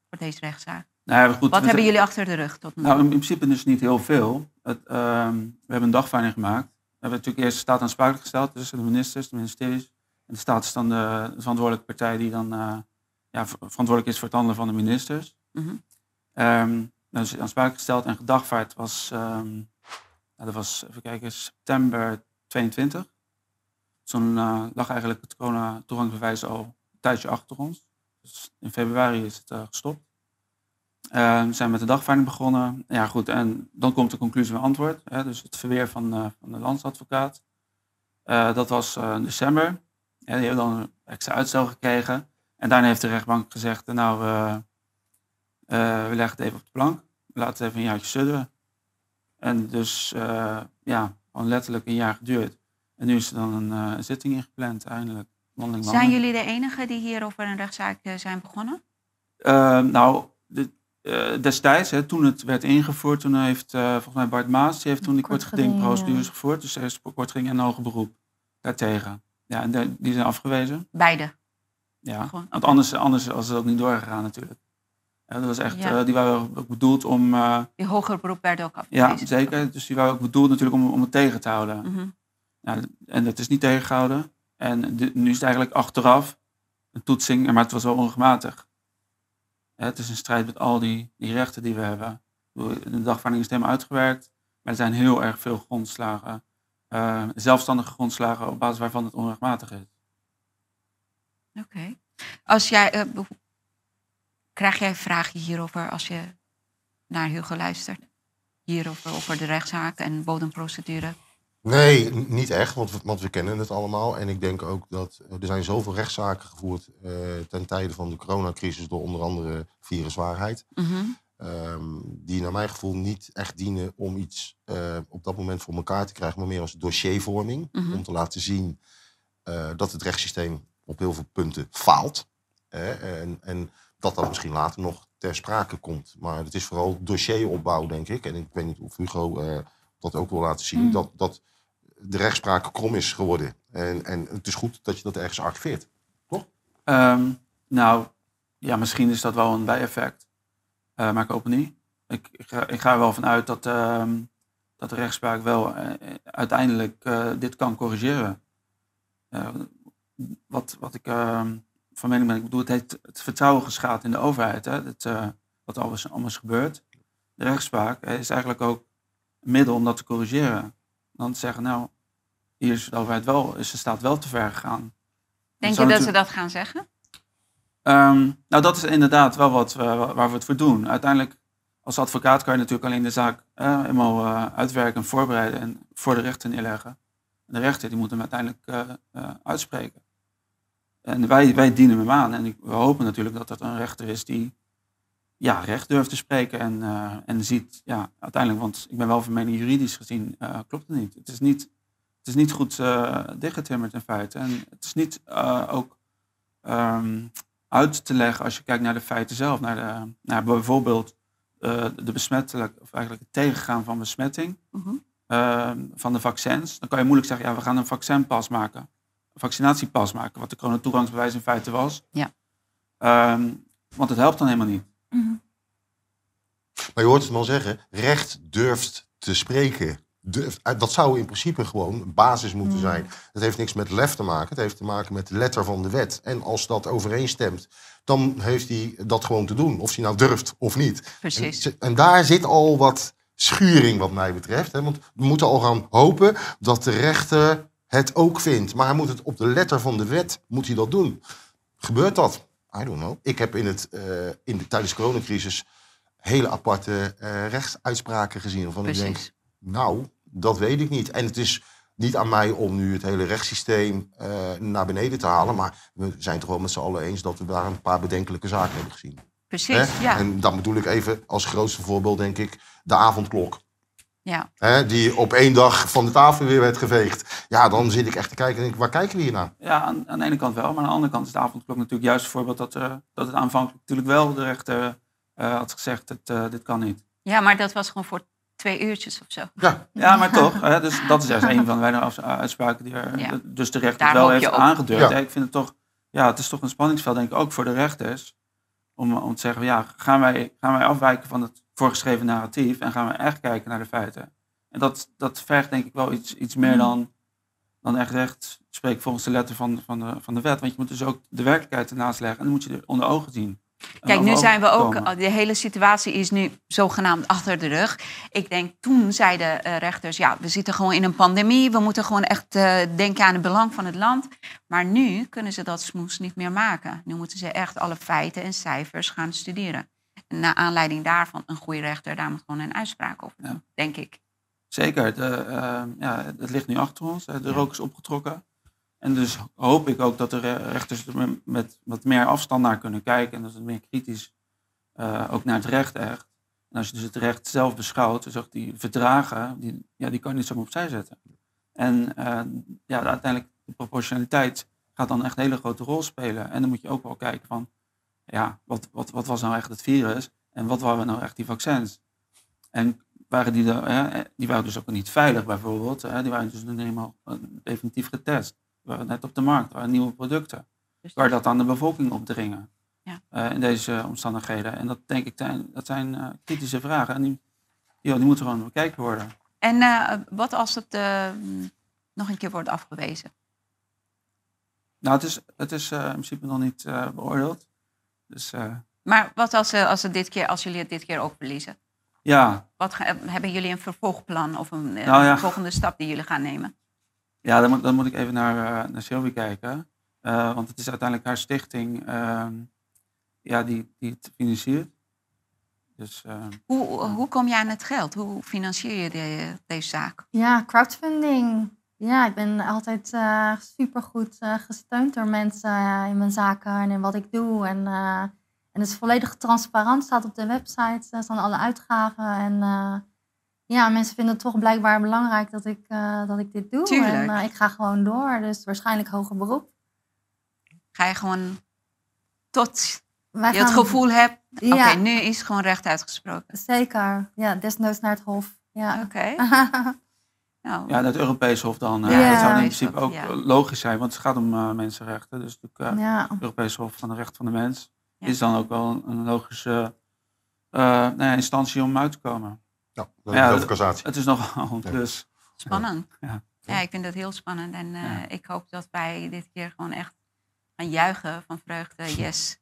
voor deze rechtszaak? Nou, goed, Wat hebben jullie achter de rug tot nu toe? Nou, in principe dus niet heel veel. Het, ehm, we hebben een dagvaarding gemaakt. We hebben natuurlijk eerst de staat aansprakelijk gesteld, dus de ministers, de ministeries. En de staat is dan de, de verantwoordelijke partij die dan ja, ver- verantwoordelijk is voor het handelen van de ministers. Mhm. Ehm nou, dus aansprakelijk gesteld en gedagvaard was, ehm, nou, dat was, even kijken, september 22. Toen eh, lag eigenlijk het corona-toegangsbewijs al een tijdje achter ons. Dus in februari is het eh, gestopt. We zijn met de dagvaarding begonnen. Ja, goed, en dan komt de conclusie en antwoord. Hè, dus het verweer van, eh, van de landsadvocaat. Dat was in december. Ja, die heeft dan een extra uitstel gekregen. En daarna heeft de rechtbank gezegd, nou, eh, eh, we leggen het even op de plank. We laten het even een jaartje sudderen. En dus, eh, ja, gewoon letterlijk een jaar geduurd. En nu is er dan een eh, zitting ingepland, eindelijk. Wandeling Zijn jullie de enigen die hier over een rechtszaak zijn begonnen? Eh, nou, de, eh, destijds, hè, toen het werd ingevoerd, toen heeft eh, volgens mij Bart Maas, die heeft toen die Kort kortgedingprocedures gevoerd. Dus er is kortgeding en hoger beroep daartegen. Ja, en de- die zijn afgewezen. Beide. Ja, Gewoon, want anders, anders was het ook niet doorgegaan natuurlijk. Ja, dat was echt, Ja. eh, die waren ook bedoeld om, eh, Die hoger beroep werden ook ja afgewezen. zeker, dus die waren ook bedoeld natuurlijk om, om het tegen te houden. Mhm. Ja, en dat is niet tegengehouden. En de- nu is het eigenlijk achteraf een toetsing, maar het was wel onregelmatig. Hè, Het is een strijd met al die, die rechten die we hebben. De dagvaarding is helemaal uitgewerkt, maar er zijn heel erg veel grondslagen, eh, zelfstandige grondslagen op basis waarvan het onrechtmatig is. Oké. Als jij, eh, krijg jij vragen hierover als je naar Hugo luistert? Hierover, over de rechtszaak en bodemprocedure? Nee, niet echt, want we, want we kennen het allemaal. En ik denk ook dat eh, er zijn zoveel rechtszaken gevoerd eh ten tijde van de coronacrisis door onder andere viruswaarheid. Mhm. ehm, die naar mijn gevoel niet echt dienen om iets op dat moment voor elkaar te krijgen, maar meer als dossiervorming. Mhm. Om te laten zien dat het rechtssysteem op heel veel punten faalt. Hè, en, en dat dat misschien later nog ter sprake komt. Maar het is vooral dossieropbouw, denk ik. En ik weet niet of Hugo eh, dat ook wil laten zien. Mm. Dat, dat de rechtspraak krom is geworden. En, en het is goed dat je dat ergens archiveert. Ehm, nou, ja, misschien is dat wel een bijeffect, Eh, maar ik hoop het niet. Ik, ik, ga, ik ga er wel van uit dat, ehm, dat de rechtspraak wel eh, uiteindelijk eh, dit kan corrigeren. Eh, wat, wat ik ehm, van mening ben, ik bedoel, het heeft het vertrouwen geschaad in de overheid. Hè? Het, eh, wat alles, allemaal is gebeurd. De rechtspraak eh, is eigenlijk ook een middel om dat te corrigeren. Dan te zeggen, nou, hier is de overheid wel, is de staat wel te ver gegaan. Denk je dat ze dat gaan zeggen? Ehm, nou, dat is inderdaad wel wat we, waar we het voor doen. Uiteindelijk, als advocaat kan je natuurlijk alleen de zaak eh, helemaal eh, uitwerken en voorbereiden en voor de rechter neerleggen. De rechter die moet hem uiteindelijk eh, eh, uitspreken. En wij, wij dienen hem aan en we hopen natuurlijk dat dat een rechter is die ja, recht durft te spreken en, eh, en ziet, ja, uiteindelijk, want ik ben wel van mening juridisch gezien, klopt het niet. Het is niet, het is niet goed eh dichtgetimmerd in feite. En het is niet ook ehm, uit te leggen als je kijkt naar de feiten zelf. Naar, de, bijvoorbeeld de besmettelijk, of eigenlijk het tegengaan van besmetting Mhm. Eh, van de vaccins. Dan kan je moeilijk zeggen, ja, we gaan een vaccinpas maken. Een vaccinatiepas maken, wat de coronatoegangsbewijs in feite was. Ja. Ehm, want het helpt dan helemaal niet. Mhm. Maar je hoort het wel zeggen, recht durft te spreken. Durft, eh, dat zou in principe gewoon een basis moeten Mm. zijn. Het heeft niks met lef te maken, het heeft te maken met de letter van de wet. En als dat overeenstemt, dan heeft hij dat gewoon te doen. Of hij nou durft of niet. Precies. En, en daar zit al wat schuring wat mij betreft. Hè? Want we moeten al gaan hopen dat de rechter het ook vindt. Maar hij moet het op de letter van de wet moet hij dat doen. Gebeurt dat? I don't know. Ik heb in het, eh, in de, tijdens de coronacrisis hele aparte eh, rechtsuitspraken gezien. Waarvan ik denk, Precies. nou, dat weet ik niet. En het is niet aan mij om nu het hele rechtssysteem eh, naar beneden te halen. Maar we zijn toch wel met z'n allen eens dat we daar een paar bedenkelijke zaken hebben gezien. Precies, Hè? ja. En dan bedoel ik even als grootste voorbeeld, denk ik, de avondklok. ja. Hè? Die op één dag van de tafel weer werd geveegd. Ja, dan zit ik echt te kijken en denk ik, waar kijken we hier naar? Ja, aan, aan de ene kant wel, maar aan de andere kant is de avondklok natuurlijk juist een voorbeeld dat, eh, dat het aanvankelijk natuurlijk wel de rechter eh, had gezegd, het, eh, dit kan niet. ja, maar dat was gewoon voor twee uurtjes of zo. Ja, Ja, maar toch, hè, dus dat is juist een van de weinige uitspraken die er, Ja. dus de rechter Daar wel heeft op. aangedurfd. Ja, Ik vind het toch, ja, het is toch een spanningsveld denk ik ook voor de rechters, om, om te zeggen, ja, gaan wij, gaan wij afwijken van het voorgeschreven narratief en gaan we echt kijken naar de feiten. En dat, dat vergt denk ik wel iets, iets Mm. meer dan, dan echt recht spreken volgens de letter van, van, de, van de wet. Want je moet dus ook de werkelijkheid ernaast leggen en dan moet je er onder ogen zien. Kijk, nu zijn we ook, komen. de hele situatie is nu zogenaamd achter de rug. Ik denk, toen zeiden eh, rechters, ja, we zitten gewoon in een pandemie. We moeten gewoon echt eh, denken aan het belang van het land. Maar nu kunnen ze dat smoes niet meer maken. Nu moeten ze echt alle feiten en cijfers gaan studeren. En naar aanleiding daarvan, een goede rechter, daar moet gewoon een uitspraak over doen, denk ik. Zeker, de, eh, ja, het ligt nu achter ons. De rook is opgetrokken. En dus hoop ik ook dat de re- rechters er met- wat meer afstand naar kunnen kijken. En dat het meer kritisch eh, ook naar het recht echt. En als je dus het recht zelf beschouwt, dus die verdragen, die, ja, die kan je niet zomaar opzij zetten. En eh, ja, uiteindelijk de proportionaliteit gaat dan echt een hele grote rol spelen. En dan moet je ook wel kijken van, ja, wat, wat, wat was nou echt het virus? En wat waren nou echt die vaccins? En waren die, hè, die waren dus ook niet veilig bijvoorbeeld. Die waren dus niet helemaal eh, definitief getest. Net op de markt, waren nieuwe producten. Waar dat aan de bevolking opdringen. Ja. eh, in deze omstandigheden. En dat denk ik, zijn, dat zijn eh, kritische vragen. En die, ja, die moeten gewoon bekeken worden. En eh, wat als het eh, nog een keer wordt afgewezen? Nou, het is, het is eh, in principe nog niet beoordeeld. Dus Maar wat als, als, het dit keer, als jullie het dit keer ook verliezen? ja, Wat hebben jullie een vervolgplan of een, Nou ja. volgende stap die jullie gaan nemen? Ja, dan moet, dan moet ik even naar, uh, naar Sylvie kijken. Uh, want het is uiteindelijk haar stichting uh, ja, die, die het financiert. Dus, uh, hoe, hoe kom je aan het geld? Hoe financier je de, deze zaak? Ja, crowdfunding. Ja, ik ben altijd uh, supergoed gesteund door mensen in mijn zaken en in wat ik doe. En, en het is volledig transparant, staat op de website, staan alle uitgaven. En ja, mensen vinden het toch blijkbaar belangrijk dat ik, uh, dat ik dit doe. Tuurlijk. En uh, ik ga gewoon door, dus waarschijnlijk hoger beroep. Ga je gewoon tot Wij je het gevoel hebt, oké, nu is het gewoon recht uitgesproken. Zeker, ja, desnoods naar het hof. Ja. Oké. <laughs> nou, ja, dat Europees Hof dan. eh, Ja. Dat zou in principe ook ja. eh, logisch zijn, want het gaat om uh, mensenrechten. Dus natuurlijk, uh, ja. Europees Hof van de Rechten van de Mens Ja. is dan ook wel een, een logische uh, nou ja, instantie om uit te komen. Ja, dat Ja, over cassatie. Het is nogal een Ja. klus. spannend. Ja. Ja, ik vind dat heel spannend. En eh, Ja. ik hoop dat wij dit keer gewoon echt gaan juichen van vreugde. <laughs> Yes,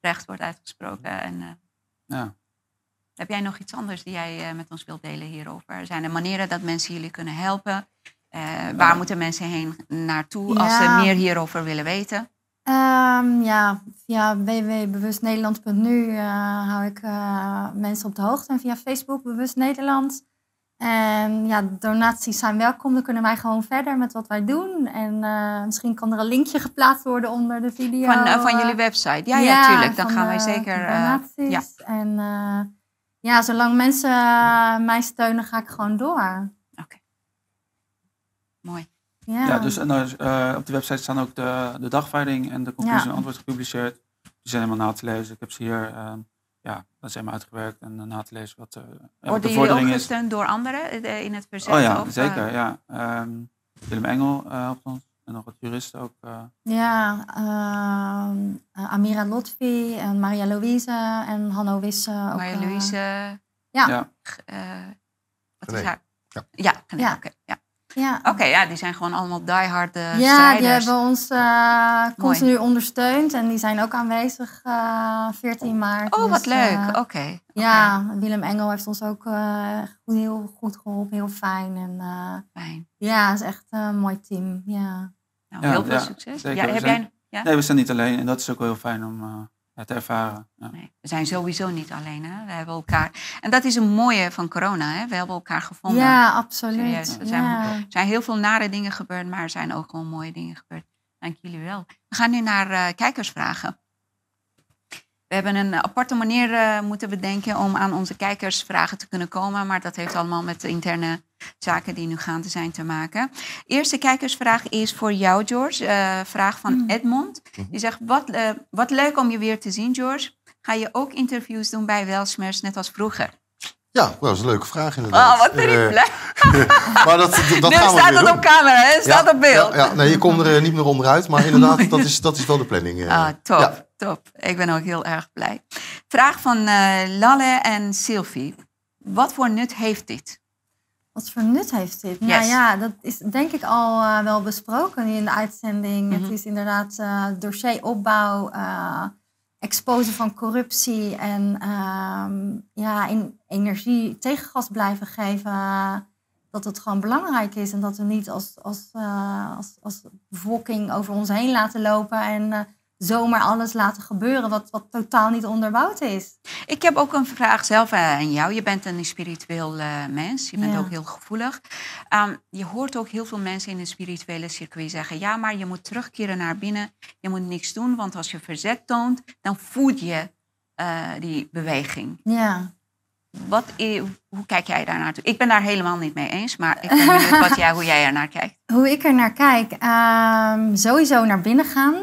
recht wordt uitgesproken. En, eh, Ja. heb jij nog iets anders die jij eh, met ons wilt delen hierover? Zijn er manieren dat mensen jullie kunnen helpen? Eh, waar moeten mensen heen naartoe als ze meer hierover willen weten? Ehm, ja, via www.bewustnederland.nu eh, hou ik eh, mensen op de hoogte. En via Facebook Bewust Nederland. En ja, donaties zijn welkom. Dan kunnen wij gewoon verder met wat wij doen. En eh, misschien kan er een linkje geplaatst worden onder de video. Van, van jullie website? Ja, ja, tuurlijk. Dan gaan wij zeker... donaties. ja. En ja, zolang mensen mij steunen, ga ik gewoon door. Mooi. Ja, Ja, dus en, eh, op de website staan ook de, de dagvaarding en de conclusie Ja. en antwoord gepubliceerd. Die zijn helemaal na te lezen. Ik heb ze hier, eh, ja, dat helemaal uitgewerkt en eh, na te lezen wat, eh, ja, wat de Worden jullie ook vordering is. gesteund door anderen eh, in het verzet? Oh ja, of, eh, zeker. Ja. Ehm, Willem Engel eh, helpt ons en nog wat juristen ook. eh. Ja, ehm, eh, Amira Lotfi en Maria Louise en Hanno Wisse. ook, Maria eh, Louise... Ja. Ja. eh, wat is haar? Ja. Ja, nee, Ja. oké. ja. Ja. Oké, ja, die zijn gewoon allemaal diehard uh, ja, strijders. die hebben ons eh, continu ondersteund en die zijn ook aanwezig eh 14 maart. Oh, wat Dus, leuk. eh, Oké. Ja, Willem Engel heeft ons ook eh, heel goed geholpen, heel fijn. En eh, Fijn. ja, het is echt een mooi team. Ja. Nou, Ja, heel veel ja, succes. zeker. Ja, We heb zijn- jij... Ja? Nee, we zijn niet alleen en dat is ook wel heel fijn om ja, te ervaren. Ja. Nee, we zijn sowieso niet alleen. Hè? We hebben elkaar. En dat is een mooie van corona. Hè? We hebben elkaar gevonden. ja, absoluut. Serieus, er zijn- Ja. Er zijn heel veel nare dingen gebeurd, maar er zijn ook gewoon mooie dingen gebeurd. Dank jullie wel. We gaan nu naar eh, kijkersvragen. We hebben een aparte manier eh, moeten bedenken om aan onze kijkers vragen te kunnen komen. Maar dat heeft allemaal met de interne zaken die nu gaande zijn te maken. Eerste kijkersvraag is voor jou, George. Eh, vraag van Edmond. Die zegt, wat, eh, wat leuk om je weer te zien, George. Ga je ook interviews doen bij Welsmers, net als vroeger? Ja, dat is een leuke vraag inderdaad. Oh, wat ben ik Eh, blij. <laughs> maar dat, dat, dat nu gaan we staat doen. op camera, hè? staat ja, op beeld. Ja, ja, nee, je komt er eh, niet meer onderuit. Maar inderdaad, dat is, dat is wel de planning. eh. Ah, top, Ja. top. Ik ben ook heel erg blij. Vraag van eh, Lalle en Sylvie. Wat voor nut heeft dit? Wat voor nut heeft dit? Nou ja, dat is denk ik al wel besproken in de uitzending. Mhm. Het is inderdaad eh dossieropbouw, eh exposen van corruptie en ehm, ja, in energie tegengas blijven geven. eh, dat het gewoon belangrijk is en dat we niet als, als, eh, als, als bevolking over ons heen laten lopen en eh, zomaar alles laten gebeuren wat, wat totaal niet onderbouwd is. Ik heb ook een vraag zelf eh, aan jou. Je bent een spiritueel eh, mens. Je bent Ja. ook heel gevoelig. Ehm, je hoort ook heel veel mensen in het spirituele circuit zeggen... ja, maar je moet terugkeren naar binnen. Je moet niks doen, want als je verzet toont... dan voed je eh, die beweging. Ja. Wat, hoe kijk jij daar naartoe? Ik ben daar helemaal niet mee eens, maar ik ben benieuwd wat <laughs> jij, hoe jij er naar kijkt. Hoe ik er naar kijk, ehm, sowieso naar binnen gaan.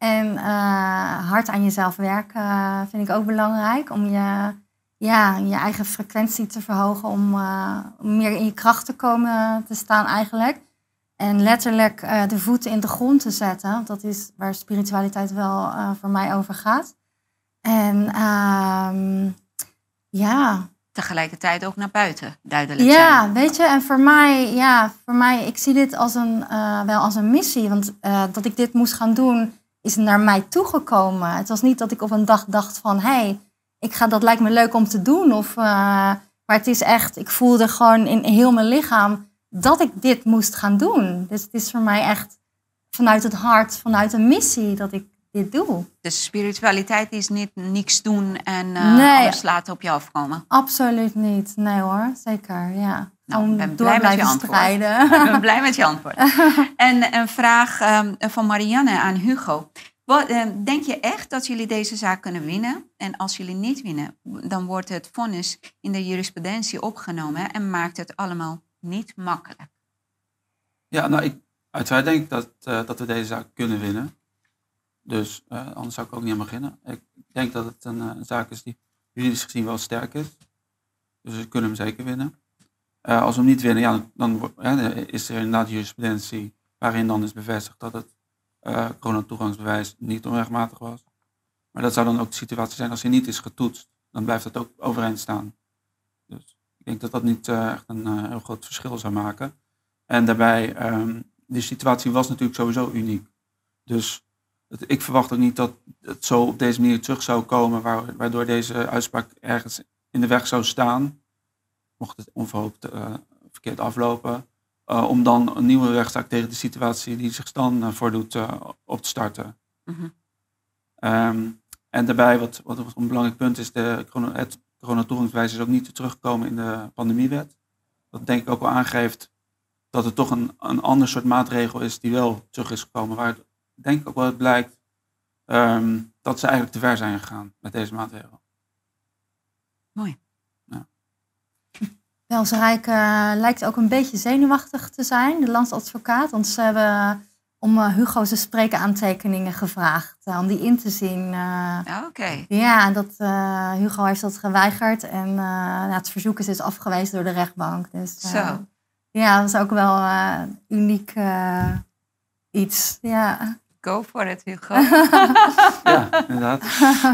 En eh, hard aan jezelf werken eh, vind ik ook belangrijk. Om je, ja, je eigen frequentie te verhogen. Om, eh, meer in je kracht te komen te staan eigenlijk. En letterlijk de voeten in de grond te zetten. Want Dat is waar spiritualiteit wel voor mij over gaat. En ehm, ja, Tegelijkertijd ook naar buiten duidelijk ja, zijn. weet je, en voor mij, ja, voor mij, ik zie dit als een, wel als een missie. Want dat ik dit moest gaan doen, is naar mij toegekomen. Het was niet dat ik op een dag dacht van, hé, hey, ik ga, dat lijkt me leuk om te doen. Of, eh, maar het is echt, ik voelde gewoon in heel mijn lichaam dat ik dit moest gaan doen. Dus het is voor mij echt vanuit het hart, vanuit een missie dat ik dit doe. Dus spiritualiteit is niet niks doen en Nee. alles laten op je afkomen. Absoluut niet. Nee hoor, zeker, ja. Nou, Om ik ben door blij <laughs> met je antwoord. strijden. Ik ben blij met je antwoord. En een vraag ehm, van Marianne aan Hugo. Wat, ehm, denk je echt dat jullie deze zaak kunnen winnen? En als jullie niet winnen, dan wordt het vonnis in de jurisprudentie opgenomen en maakt het allemaal niet makkelijk. Ja, nou, ik, uiteraard denk ik dat, eh, dat we deze zaak kunnen winnen. Dus eh, anders zou ik ook niet aan beginnen. Ik denk dat het een, eh, een zaak is die juridisch gezien wel sterk is. Dus we kunnen hem zeker winnen. Eh, als we hem niet winnen, ja, dan, dan ja, is er inderdaad jurisprudentie waarin dan is bevestigd dat het eh coronatoegangsbewijs niet onrechtmatig was. Maar dat zou dan ook de situatie zijn als hij niet is getoetst. Dan blijft dat ook overeind staan. Dus ik denk dat dat niet eh, echt een heel groot verschil zou maken. En daarbij, ehm die situatie was natuurlijk sowieso uniek. Dus ik verwacht ook niet dat het zo op deze manier terug zou komen, waar- waardoor deze uitspraak ergens in de weg zou staan, mocht het onverhoopt eh, verkeerd aflopen, eh, om dan een nieuwe rechtszaak tegen de situatie die zich dan eh, voordoet op te starten. Mhm. Ehm, en daarbij, wat, wat een belangrijk punt is, de, het coronatoegangsbewijs is ook niet teruggekomen in de pandemiewet. Dat denk ik ook wel aangeeft dat het toch een, een ander soort maatregel is die wel terug is gekomen. Waar het, denk ik ook wel blijkt ehm, dat ze eigenlijk te ver zijn gegaan met deze maatregel. Mooi. Welsrijk eh lijkt ook een beetje zenuwachtig te zijn, de landsadvocaat. Want ze hebben om eh, Hugo's spreekaantekeningen gevraagd, eh, om die in te zien. eh. Ja, Oké. ja, en dat, eh, Hugo heeft dat geweigerd en eh, nou, het verzoek is dus afgewezen door de rechtbank. Dus, eh, Zo. Ja, dat is ook wel eh, uniek eh, iets. Ja. Go for it, Hugo. <laughs> Ja, inderdaad.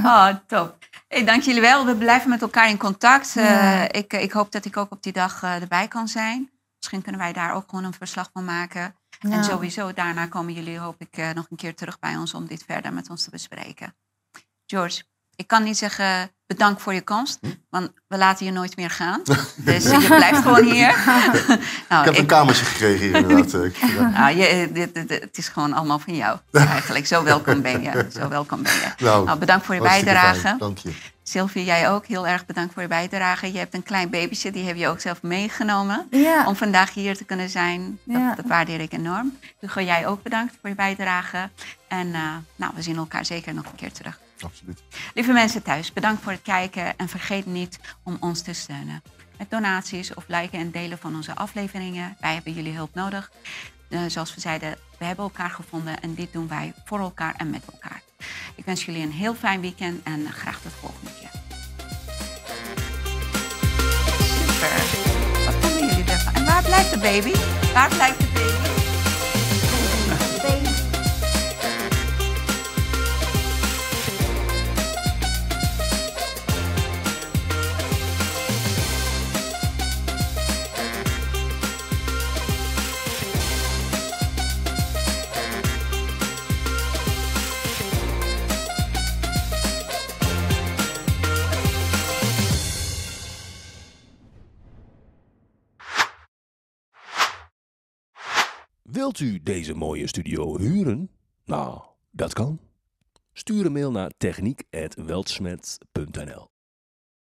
Oh, <laughs> top. Hey, dank jullie wel. We blijven met elkaar in contact. Ja. Eh, ik, ik hoop dat ik ook op die dag eh, erbij kan zijn. Misschien kunnen wij daar ook gewoon een verslag van maken. Ja. En sowieso daarna komen jullie, hoop ik, eh, nog een keer terug bij ons om dit verder met ons te bespreken. George, ik kan niet zeggen bedankt voor je komst, want we laten je nooit meer gaan. <laughs> Dus je blijft gewoon hier. <laughs> nou, Ik heb een kamertje gekregen hier inderdaad. eh. Nou, je, dit, dit- dit- het is gewoon allemaal van jou. Eigenlijk, zo welkom ben je. Zo welkom ben je. Nou, Nou, bedankt voor je bijdrage. fijn. Dank je. Sylvie, jij ook heel erg bedankt voor je bijdrage. Je hebt een klein babytje, die heb je ook zelf meegenomen. Ja. Om vandaag hier te kunnen zijn. Dat, Ja. dat waardeer ik enorm. Hugo, jij ook bedankt voor je bijdrage. En eh, nou, we zien elkaar zeker nog een keer terug. Absoluut. Lieve mensen thuis, bedankt voor het kijken en vergeet niet om ons te steunen. Met donaties of liken en delen van onze afleveringen. Wij hebben jullie hulp nodig. Eh, zoals we zeiden, we hebben elkaar gevonden en dit doen wij voor elkaar en met elkaar. Ik wens jullie een heel fijn weekend en graag tot volgende keer. Super. Wat vonden jullie ervan? En waar blijft de baby? Waar blijft de baby? Wilt u deze mooie studio huren? Nou, dat kan. Stuur een mail naar techniek.weltsmet.nl